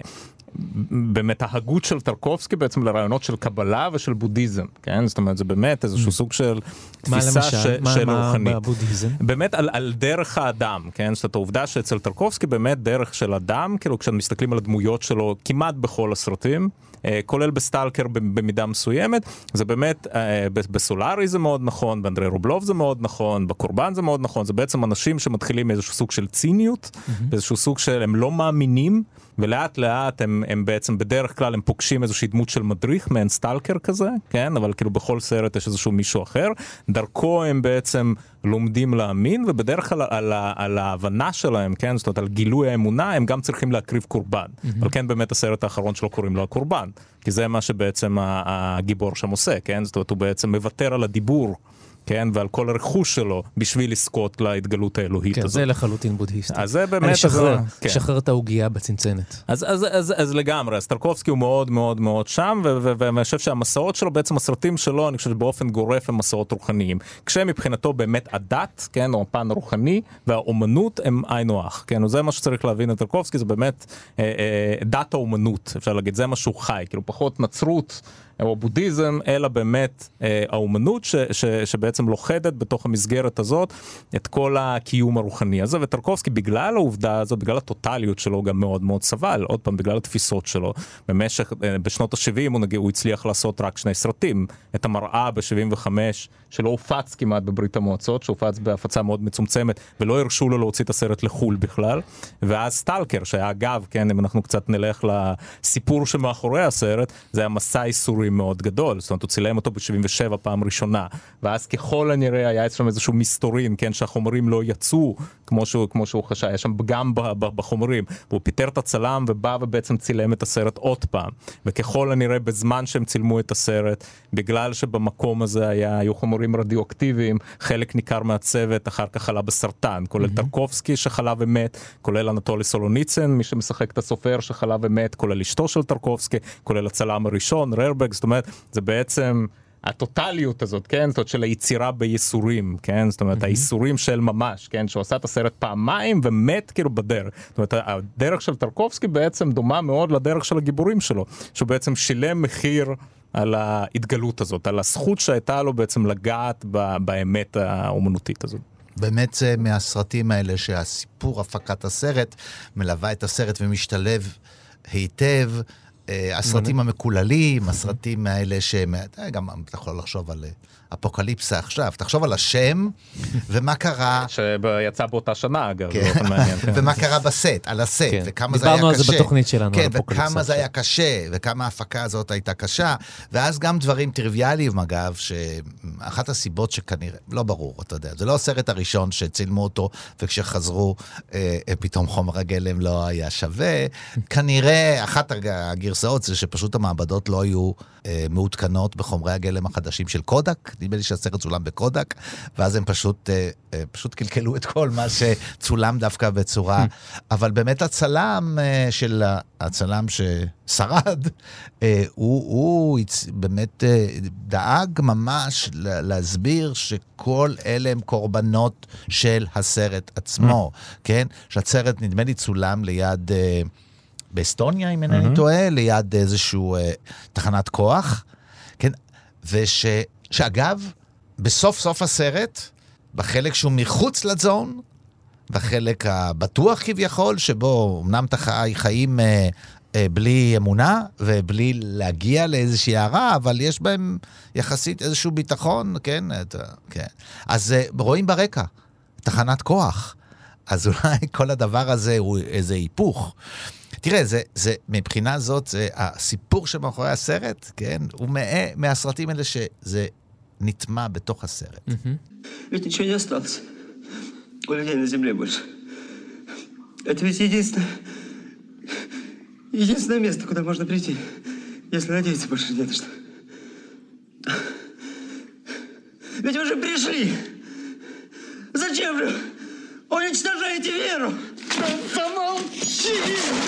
באמת ההגות של טרקובסקי בעצם לרעיונות של קבלה ושל בודהיזם, כן? זאת אומרת זה באמת איזשהו סוג של תפיסה ש, מה, של מה רוחנית. בבודהיזם? באמת על, על דרך האדם, כן? זאת העובדה שאצל טרקובסקי באמת דרך של אדם, כאילו כשמסתכלים על הדמויות שלו כמעט בכל הסרטים, אה, כולל בסטלקר במידה מסוימת, זה באמת, אה, בסולארי זה מאוד נכון, באנדרי רובלוב זה מאוד נכון, בקורבן זה מאוד נכון, זה בעצם אנשים שמתחילים מאיזשהו סוג של ציניות, mm-hmm. באיזשהו סוג של הם לא מאמינים. ולאט לאט הם, הם בעצם בדרך כלל הם פוגשים איזושהי דמות של מדריך מעין סטלקר כזה כן? אבל כאילו בכל סרט יש איזשהו מישהו אחר. דרכו הם בעצם לומדים להאמין ובדרך כלל על, על, על ההבנה שלהם כן? זאת אומרת על גילוי האמונה הם גם צריכים להקריב קורבן. mm-hmm. אבל כן באמת הסרט האחרון שלו קוראים לו הקורבן כי זה מה שבעצם הגיבור שם עושה כן? זאת אומרת הוא בעצם מוותר על הדיבור. כן, ועל כל הרכוש שלו בשביל לזכות להתגלות האלוהית כן, הזאת. זה לחלוטין בודהיסטי. אז זה באמת... אני שחרר, כן. שחרר את העוגייה בצנצנת. אז, אז, אז, אז לגמרי, אז טרקובסקי הוא מאוד מאוד מאוד שם, ואני חושב שהמסעות שלו, בעצם הסרטים שלו, אני חושב שבאופן גורף הם מסעות רוחניים. כשמבחינתו באמת הדת, כן, או הפן הרוחני, והאומנות הם היינו הך, כן, וזה מה שצריך להבין את טרקובסקי, זה באמת אה, אה, דת האומנות, אפשר להגיד, זה מה שהוא חי, כאילו פחות נצרות. או בודהיזם, אלא באמת אה, האומנות ש, ש, שבעצם לוכדת בתוך המסגרת הזאת את כל הקיום הרוחני הזה, וטרקובסקי בגלל העובדה הזו, בגלל הטוטליות שלו גם מאוד מאוד סבל, עוד פעם בגלל התפיסות שלו, במשך, אה, בשנות ה-70 הוא, הוא הצליח לעשות רק שני סרטים, את המראה ב-75 שלא הופץ כמעט בברית המועצות, שהופץ בהפצה מאוד מצומצמת ולא הרשו לו להוציא את הסרט לחו"ל בכלל, ואז סטלקר שהיה אגב, כן, אם אנחנו קצת נלך לסיפור שמאחורי הסרט, זה היה מסע איסורים מאוד גדול, זאת אומרת הוא צילם אותו ב-77 פעם ראשונה, ואז ככל הנראה היה אצלם איזשהו מסתורין, כן, שהחומרים לא יצאו כמו שהוא, כמו שהוא חשב, היה שם פגם בחומרים, והוא פיטר את הצלם ובא ובעצם צילם את הסרט עוד פעם, וככל הנראה בזמן שהם צילמו את הסרט, בגלל שבמקום הזה היה, היו חומרים רדיואקטיביים, חלק ניכר מהצוות אחר כך חלה בסרטן, כולל mm-hmm. טרקובסקי שחלה ומת, כולל אנטולי סולוניצן, מי שמשחק את הסופר שחלה ומת, כולל אשתו של טרקובסקי, כולל הצלם הראשון, ררבג, זאת אומרת, זה בעצם... הטוטליות הזאת, כן? זאת אומרת, של היצירה בייסורים, כן? זאת אומרת, mm-hmm. הייסורים של ממש, כן? שהוא עשה את הסרט פעמיים ומת כאילו בדרך. זאת אומרת, הדרך של טרקובסקי בעצם דומה מאוד לדרך של הגיבורים שלו, שהוא בעצם שילם מחיר על ההתגלות הזאת, על הזכות שהייתה לו בעצם לגעת באמת האומנותית הזאת. באמת זה מהסרטים האלה שהסיפור הפקת הסרט מלווה את הסרט ומשתלב היטב. אה, הסרטים המקוללים, הסרטים האלה שהם, גם אתה יכול לחשוב על אה, אפוקליפסה עכשיו. תחשוב על השם, ומה קרה... שיצא באותה שנה, אגב. כן. כן. ומה קרה בסט, על הסט, כן. וכמה זה היה קשה. דיברנו על זה בתוכנית שלנו, כן, וכמה זה היה קשה, וכמה ההפקה הזאת הייתה קשה. ואז גם דברים טריוויאליים, אגב, שאחת הסיבות שכנראה, לא ברור, אתה יודע, זה לא הסרט הראשון שצילמו אותו, וכשחזרו, אה, פתאום חומר הגלם לא היה שווה. כנראה, אחת הגרסאות זה שפשוט המעבדות לא היו אה, מעודכנות בחומרי הגלם החדשים של קודק. נדמה לי שהסרט צולם בקודק, ואז הם פשוט, אה, אה, פשוט קלקלו את כל מה שצולם דווקא בצורה... אבל באמת הצלם אה, של הצלם ששרד, הוא, הוא באמת דאג ממש להסביר שכל אלה הם קורבנות של הסרט עצמו, כן? שהסרט נדמה לי צולם ליד... באסטוניה, אם אינני טועה, ליד איזשהו אה, תחנת כוח, כן? וש... שאגב, בסוף סוף הסרט, בחלק שהוא מחוץ לזון, בחלק הבטוח כביכול, שבו אמנם אתה חי חיים אה, אה, בלי אמונה ובלי להגיע לאיזושהי הערה, אבל יש בהם יחסית איזשהו ביטחון, כן? את, כן. אז אה, רואים ברקע תחנת כוח. אז אולי כל הדבר הזה הוא איזה היפוך. תראה, זה, זה, מבחינה זאת, זה הסיפור שמאחורי הסרט, כן? הוא מה, מהסרטים האלה שזה נטמע בתוך הסרט. ведь ничего не осталось у людей на земле больше. Это ведь единственное, единственное место, куда можно прийти, если надеяться больше не на что. ушли. Зачем же уничтожаете веру? Да 是。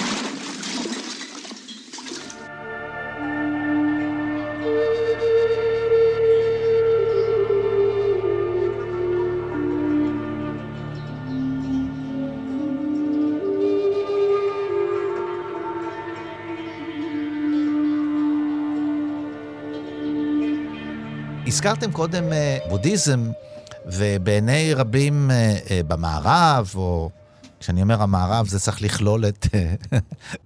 הזכרתם קודם אה, בודהיזם, ובעיני רבים אה, אה, במערב, או כשאני אומר המערב, זה צריך לכלול את, אה,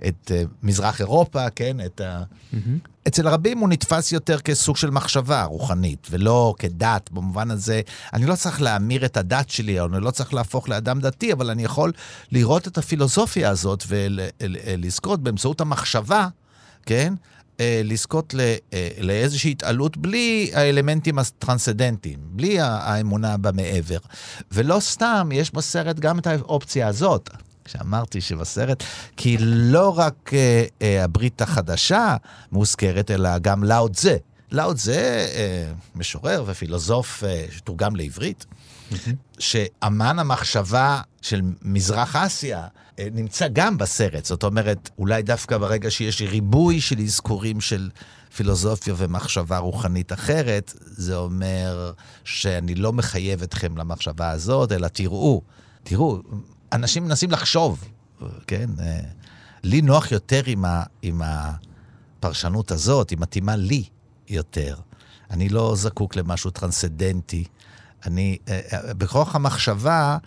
את אה, מזרח אירופה, כן? את ה... אצל רבים הוא נתפס יותר כסוג של מחשבה רוחנית, ולא כדת, במובן הזה, אני לא צריך להמיר את הדת שלי, אני לא צריך להפוך לאדם דתי, אבל אני יכול לראות את הפילוסופיה הזאת ולזכות באמצעות המחשבה, כן? אה, לזכות ל- אה, לאיזושהי התעלות בלי האלמנטים הטרנסצדנטיים, בלי האמונה במעבר. ולא סתם, יש בסרט גם את האופציה הזאת. כשאמרתי שבסרט, כי לא רק אה, אה, הברית החדשה מוזכרת, אלא גם לאו תזה. לאו תזה, אה, משורר ופילוסוף אה, שתורגם לעברית, שאמן המחשבה של מזרח אסיה נמצא גם בסרט. זאת אומרת, אולי דווקא ברגע שיש ריבוי של אזכורים של פילוסופיה ומחשבה רוחנית אחרת, זה אומר שאני לא מחייב אתכם למחשבה הזאת, אלא תראו, תראו, אנשים מנסים לחשוב, כן? אה, לי נוח יותר עם, ה, עם הפרשנות הזאת, היא מתאימה לי יותר. אני לא זקוק למשהו טרנסצדנטי. אני, אה, אה, בכוח המחשבה, אה,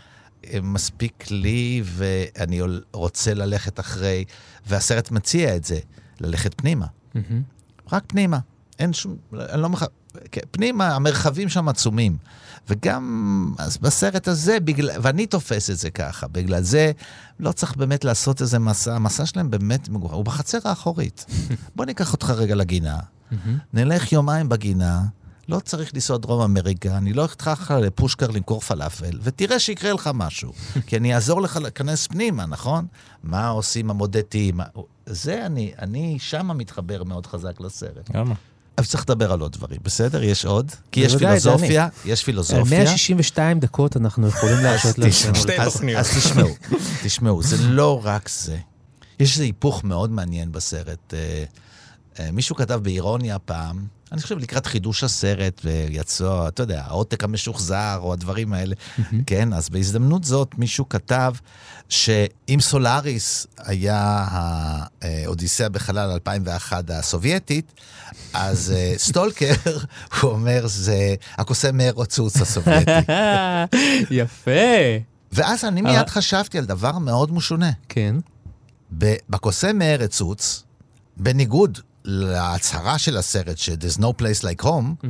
מספיק לי ואני רוצה ללכת אחרי, והסרט מציע את זה, ללכת פנימה. רק פנימה. אין שום, אני לא מח... כן, פנימה, המרחבים שם עצומים. וגם אז בסרט הזה, בגלל, ואני תופס את זה ככה, בגלל זה לא צריך באמת לעשות איזה מסע, המסע שלהם באמת מגוון, הוא בחצר האחורית. בוא ניקח אותך רגע לגינה, נלך יומיים בגינה, לא צריך לנסוע דרום אמריקה, אני לא אקח לך לפושקר למכור פלאפל, ותראה שיקרה לך משהו. כי אני אעזור לך להיכנס פנימה, נכון? מה עושים המודדים? זה אני, אני שמה מתחבר מאוד חזק לסרט. למה? אז צריך לדבר על עוד דברים, בסדר? יש עוד? כי יש פילוסופיה, יש פילוסופיה. 162 דקות אנחנו יכולים להרשות לעצמנו. שתי אז- תוכניות. אז תשמעו, תשמעו, זה לא רק זה. יש איזה היפוך מאוד מעניין בסרט. אה, אה, מישהו כתב באירוניה פעם, אני חושב לקראת חידוש הסרט, ויצא, אתה יודע, העותק המשוחזר, או הדברים האלה, כן? אז בהזדמנות זאת מישהו כתב שאם סולאריס היה האודיסאה בחלל 2001 הסובייטית, אז אה, סטולקר, הוא אומר, זה הקוסם מאיר רצוץ הסובייטי. יפה. ואז אני מיד חשבתי על דבר מאוד משונה. כן. בקוסם מארץ סוץ, בניגוד להצהרה של הסרט ש-There's no place like home,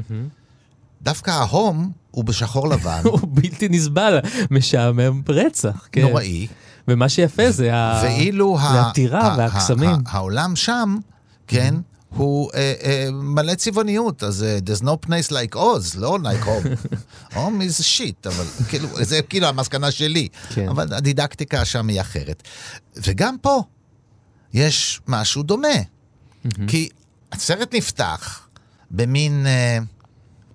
דווקא ההום הוא בשחור לבן, הוא בלתי נסבל, משעמם רצח. כן. נוראי, ומה שיפה זה ואילו ה- זה הטירה ה- והקסמים. העולם שם, כן, הוא אה, אה, מלא צבעוניות, אז אה, there's no place like Oz, לא like home. home is shit, אבל כאילו, זה כאילו המסקנה שלי. כן. אבל הדידקטיקה שם היא אחרת. וגם פה יש משהו דומה, כי הסרט נפתח במין אה,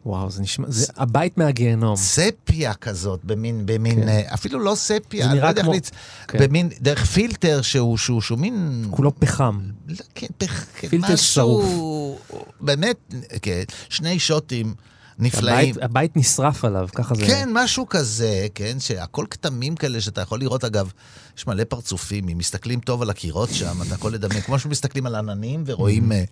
וואו, זה נשמע, זה הבית מהגיהנום. ספיה כזאת, במין, במין, כן. אה, אפילו לא ספיה, זה אני נראה לא יודע איך כמו- להצ... כן. במין, דרך פילטר שהוא, שהוא, שהוא מין... כולו פחם. לא, כן, פח, פילטר משהו, באמת, כן, שני שוטים נפלאים. הבית, הבית נשרף עליו, ככה זה. כן, משהו כזה, כן, שהכל כתמים כאלה שאתה יכול לראות, אגב, יש מלא פרצופים, אם מסתכלים טוב על הקירות שם, אתה יכול לדמיין, כמו שמסתכלים על עננים ורואים אה,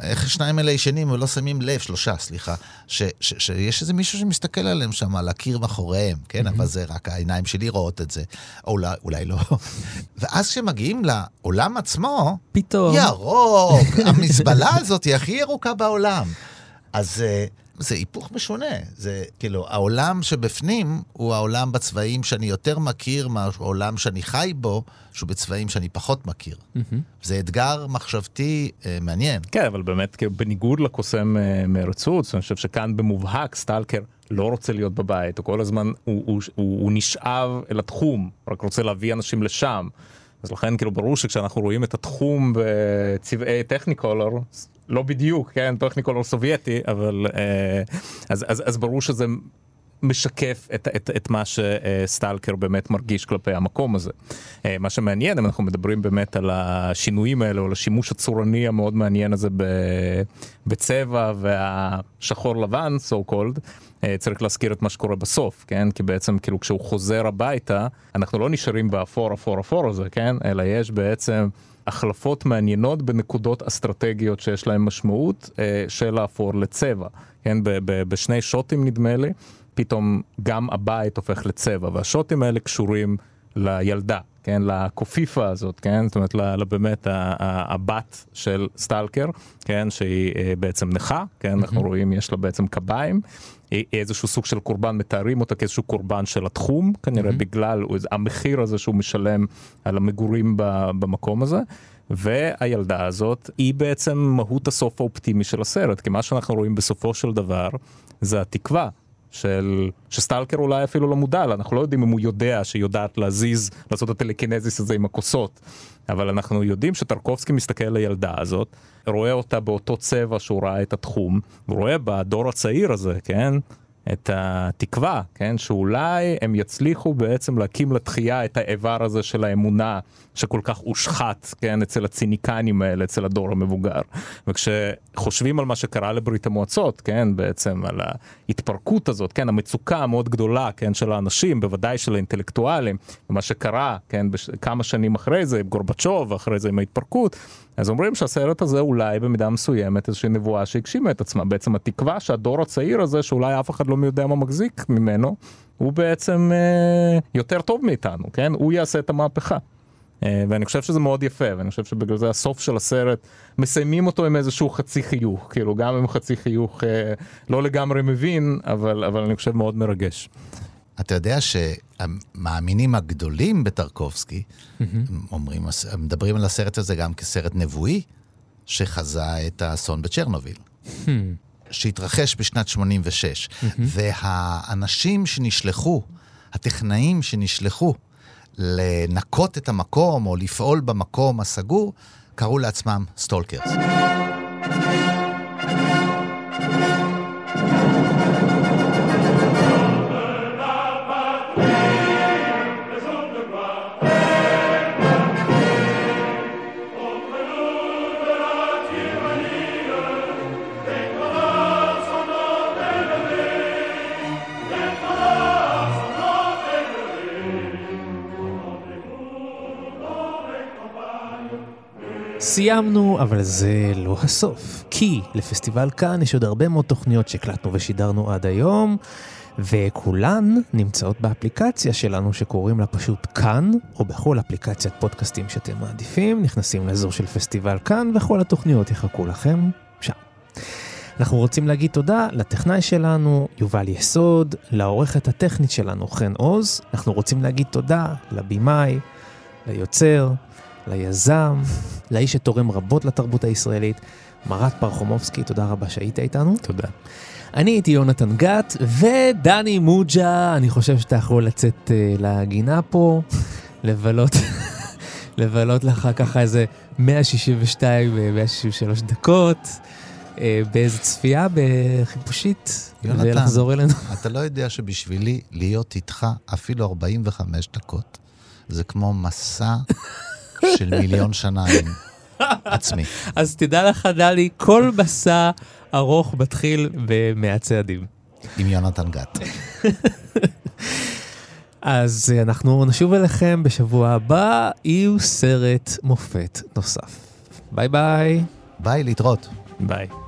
איך השניים האלה ישנים ולא שמים לב, שלושה, סליחה, ש, ש, שיש איזה מישהו שמסתכל עליהם שם, על הקיר מאחוריהם, כן, אבל זה רק העיניים שלי רואות את זה, או אולי, אולי לא. ואז כשמגיעים לעולם עצמו, פתאום. ירוק, המזבלה הזאת היא הכי ירוקה בעולם. אז אה, זה היפוך משונה. זה כאילו, העולם שבפנים הוא העולם בצבעים שאני יותר מכיר מהעולם שאני חי בו, שהוא בצבעים שאני פחות מכיר. זה אתגר מחשבתי אה, מעניין. כן, אבל באמת, כאילו, בניגוד לקוסם אה, מארצות, אני חושב שכאן במובהק סטלקר לא רוצה להיות בבית, הוא כל הזמן, הוא, הוא, הוא, הוא נשאב אל התחום, רק רוצה להביא אנשים לשם. אז לכן כאילו ברור שכשאנחנו רואים את התחום בצבעי טכניקולור, לא בדיוק, כן, טכניקולור סובייטי, אבל אה, אז, אז, אז ברור שזה משקף את, את, את מה שסטלקר באמת מרגיש כלפי המקום הזה. אה, מה שמעניין, אם אנחנו מדברים באמת על השינויים האלה, או על השימוש הצורני המאוד מעניין הזה בצבע והשחור לבן, so called, אה, צריך להזכיר את מה שקורה בסוף, כן? כי בעצם כאילו כשהוא חוזר הביתה, אנחנו לא נשארים באפור אפור אפור הזה, כן? אלא יש בעצם החלפות מעניינות בנקודות אסטרטגיות שיש להן משמעות אה, של האפור לצבע, כן? בשני שוטים נדמה לי, פתאום גם הבית הופך לצבע, והשוטים האלה קשורים לילדה, כן, לקופיפה הזאת, כן, זאת אומרת, באמת הבת של סטלקר, כן, שהיא אה, בעצם נכה, כן, אנחנו רואים, יש לה בעצם קביים, איזשהו סוג של קורבן, מתארים אותה כאיזשהו קורבן של התחום, כנראה בגלל המחיר הזה שהוא משלם על המגורים במקום הזה. והילדה הזאת היא בעצם מהות הסוף האופטימי של הסרט, כי מה שאנחנו רואים בסופו של דבר זה התקווה של שסטלקר אולי אפילו לא מודע לה, אנחנו לא יודעים אם הוא יודע שהיא יודעת להזיז, לעשות את הטלקינזיס הזה עם הכוסות, אבל אנחנו יודעים שטרקובסקי מסתכל על הילדה הזאת, רואה אותה באותו צבע שהוא ראה את התחום, הוא רואה בדור הצעיר הזה, כן? את התקווה, כן, שאולי הם יצליחו בעצם להקים לתחייה את האיבר הזה של האמונה שכל כך הושחת, כן, אצל הציניקנים האלה, אצל הדור המבוגר. וכשחושבים על מה שקרה לברית המועצות, כן, בעצם על ההתפרקות הזאת, כן, המצוקה המאוד גדולה, כן, של האנשים, בוודאי של האינטלקטואלים, ומה שקרה, כן, בש... כמה שנים אחרי זה, עם גורבצ'וב, ואחרי זה עם ההתפרקות, אז אומרים שהסרט הזה אולי במידה מסוימת איזושהי נבואה שהגשימה את עצמה. בעצם התקווה שהדור הצעיר הזה, שאולי אף אחד לא יודע מה מחזיק ממנו, הוא בעצם אה, יותר טוב מאיתנו, כן? הוא יעשה את המהפכה. אה, ואני חושב שזה מאוד יפה, ואני חושב שבגלל זה הסוף של הסרט, מסיימים אותו עם איזשהו חצי חיוך, כאילו גם עם חצי חיוך אה, לא לגמרי מבין, אבל, אבל אני חושב מאוד מרגש. אתה יודע שהמאמינים הגדולים בטרקובסקי אומרים, מדברים על הסרט הזה גם כסרט נבואי, שחזה את האסון בצ'רנוביל. שהתרחש בשנת 86. והאנשים שנשלחו, הטכנאים שנשלחו לנקות את המקום או לפעול במקום הסגור, קראו לעצמם סטולקרס. סיימנו, אבל זה לא הסוף. כי לפסטיבל כאן יש עוד הרבה מאוד תוכניות שהקלטנו ושידרנו עד היום, וכולן נמצאות באפליקציה שלנו שקוראים לה פשוט כאן, או בכל אפליקציית פודקאסטים שאתם מעדיפים, נכנסים לאזור של פסטיבל כאן, וכל התוכניות יחכו לכם שם. אנחנו רוצים להגיד תודה לטכנאי שלנו, יובל יסוד, לעורכת הטכנית שלנו, חן עוז. אנחנו רוצים להגיד תודה לבמאי, ליוצר, ליזם, לאיש שתורם רבות לתרבות הישראלית, מרת פרחומובסקי, תודה רבה שהיית איתנו. תודה. אני הייתי יונתן גת, ודני מוג'ה, אני חושב שאתה יכול לצאת uh, לגינה פה, לבלות, לבלות לך ככה איזה 162, 163 אה, דקות. uh, באיזה צפייה בחיפושית, ולחזור אלינו. אתה לא יודע שבשבילי להיות איתך אפילו 45 דקות, זה כמו מסע של מיליון שנה עם עצמי. אז תדע לך, דלי, כל מסע ארוך מתחיל במאה צעדים. עם יונתן גת. אז אנחנו נשוב אליכם בשבוע הבא עם סרט מופת נוסף. ביי ביי. ביי, להתראות. ביי.